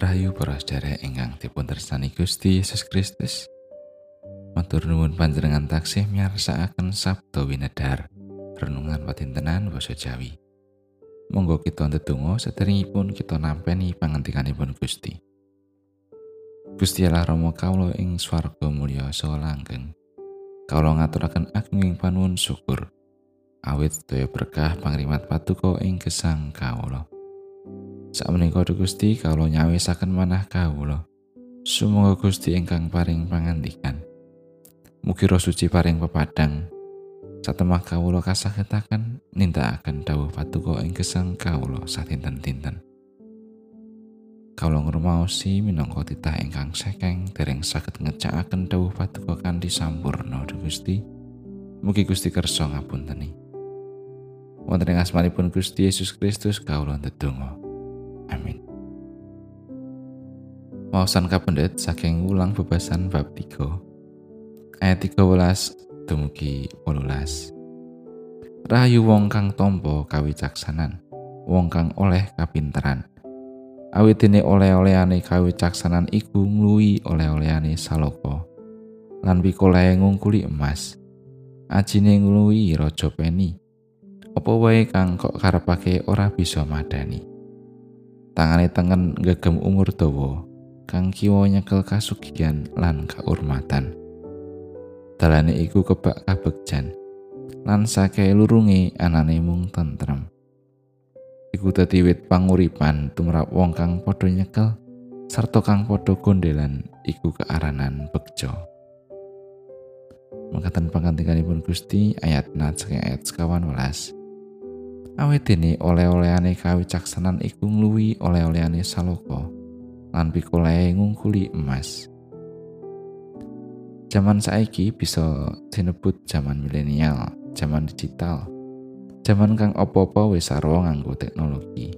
Rahayu para sedherek ingkang dipun tresnani Gusti Yesus Kristus. Matur nuwun panjenengan taksih miyarsakaken sabda winedhar renungan patintenan basa Jawi. Monggo kita ndedonga sederengipun kita nampeni pangantikanipun Gusti. Gusti Allah Rama kawula ing swarga mulya saha langgeng. Kawula ngaturaken agunging panuwun syukur. Awit daya berkah pangrimat patuko ing gesang kawula. Sakmenika Gusti kawula nyawisaken manah kawula. Sumangga Gusti ingkang paring pangandikan. Mugi roh suci paring pepadang. Satemah kawula kasagetaken nindakaken dawuh patuko ing gesang kawula satinten-tinten. Kawula ngrumaosi minangka titah ingkang sekeng dereng saged ngecakaken dawuh patuko kanthi sampurna Gusti. Mugi Gusti kersa ngapunteni. Wonten ing asmanipun Gusti Yesus Kristus kawula ndedonga. Amin. Wawasan kapendet saking ulang bebasan bab 3 ayat 13 dumugi 18. Rahayu wong kang tompo kawicaksanan, wong kang oleh kapinteran. Awit dene oleh-olehane kawicaksanan iku ngluwi oleh-olehane saloko. Lan pikolae ngungkuli emas. Ajine ngluwi raja peni. Apa wae kang kok karepake ora bisa madani. Tangane tengen ngegem umur dawa kang kiwa nyekel kasugihan lan kaurmatan. Dalane iku kebak kabegjan lan sake lurunge anane mung tentrem. Iku dadi wit panguripan tumrap wong kang padha nyekel sarta kang padha gondelan iku kearanan bekjo mangkatan pangantikanipun Gusti ayat nat saking ayat sekawan welas awet dene oleh-olehane kawicaksanan iku ngluwi oleh-olehane saloko lan pikolae ngungkuli emas Zaman saiki bisa dinebut zaman milenial, zaman digital, zaman kang opo-opo wis sarwa nganggo teknologi.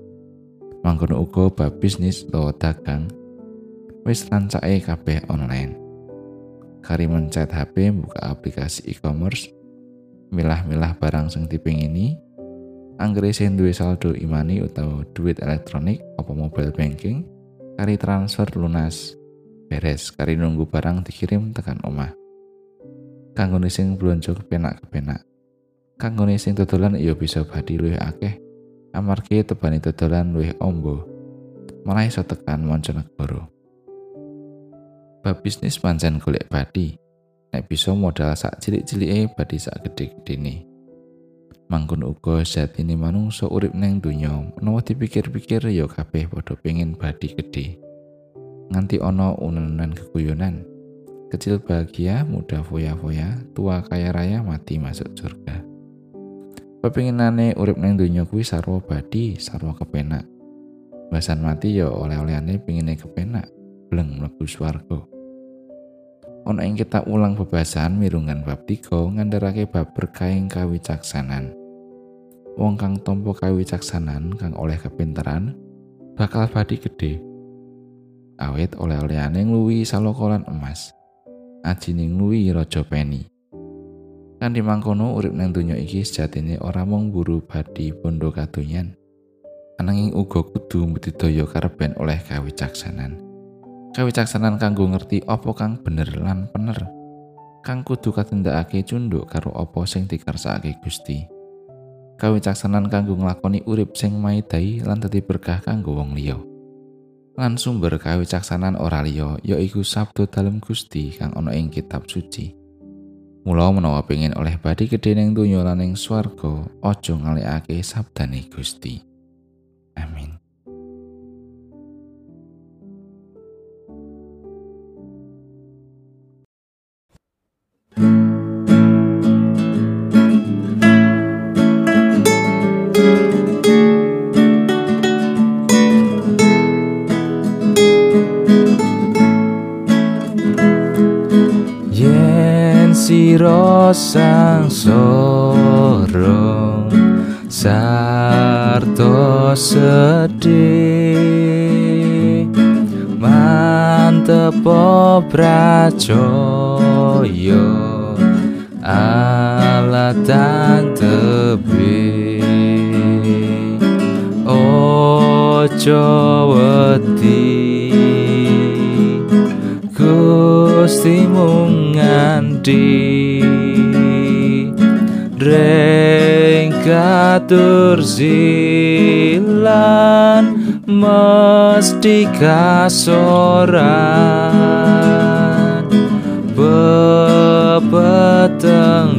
Mangkono uga bab bisnis utawa dagang wis rancake kabeh online. Kari mencet HP buka aplikasi e-commerce, milah-milah barang sing dipingini, anggere sing duwe saldo imani utawa duit elektronik apa mobile banking kari transfer lunas. Beres kari nunggu barang dikirim tekan omah. Kanggone sing blonjo kepenak kepenak kanggone sing dodolan ya bisa badi luwih akeh. Amargi tebani dodolan luwih ombo. Malah iso tekan mancanegara. Bab bisnis pancen golek badi. Nek bisa modal sak cilik-cilike badi sak gede-gedene mangkon uga ini manungsa urip neng donya. Menawa dipikir-pikir ya kabeh padha pengin badi gede nganti ana unenan keguyonan. Kecil bahagia muda foya-foya tua kaya raya mati masuk surga. Pepinginane urip neng donya kuwi sarwa badi sarwa kepenak. Bahasan mati ya oleh-olehane pingine kepenak bleng mlebu swarga Ono ing kita ulang bebasan mirungan bab 3 ngandharake bab berkaing kawicaksanan. Wong kang tompo kawicaksanan kang oleh kepinteran bakal badi gede. Awit oleh-olehane ngluwi salokolan emas. Ajine ngluwi raja peni. Kan dimangkono urip nang donya iki sejatine ora mung buru badi bondo kadonyan. Ananging uga kudu mbudidaya kareben oleh kawicaksanan. Kawicaksanan kanggo ngerti apa kang bener lan pener. Kang kudu katindakake cunduk karo apa sing dikarsakake Gusti. Kawicaksanan kanggo nglakoni urip sing maidai lan dadi berkah kanggo wong liya. Lan sumber kawicaksanan ora liya yaiku sabdo dalem Gusti kang ana ing kitab suci. Mula menawa pengin oleh badi gedhe ning donya lan ing swarga aja ngalekake sabdane Gusti. Amin sarto sedih mantep prajoyo alatan tebi ojo wedi. Gusti mung ngandi Rengkatur zilan mesti kasoran. Bebeteng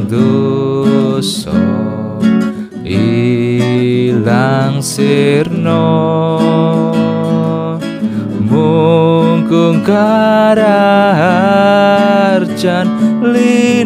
dosa ilang sirno mungkung karaharjan li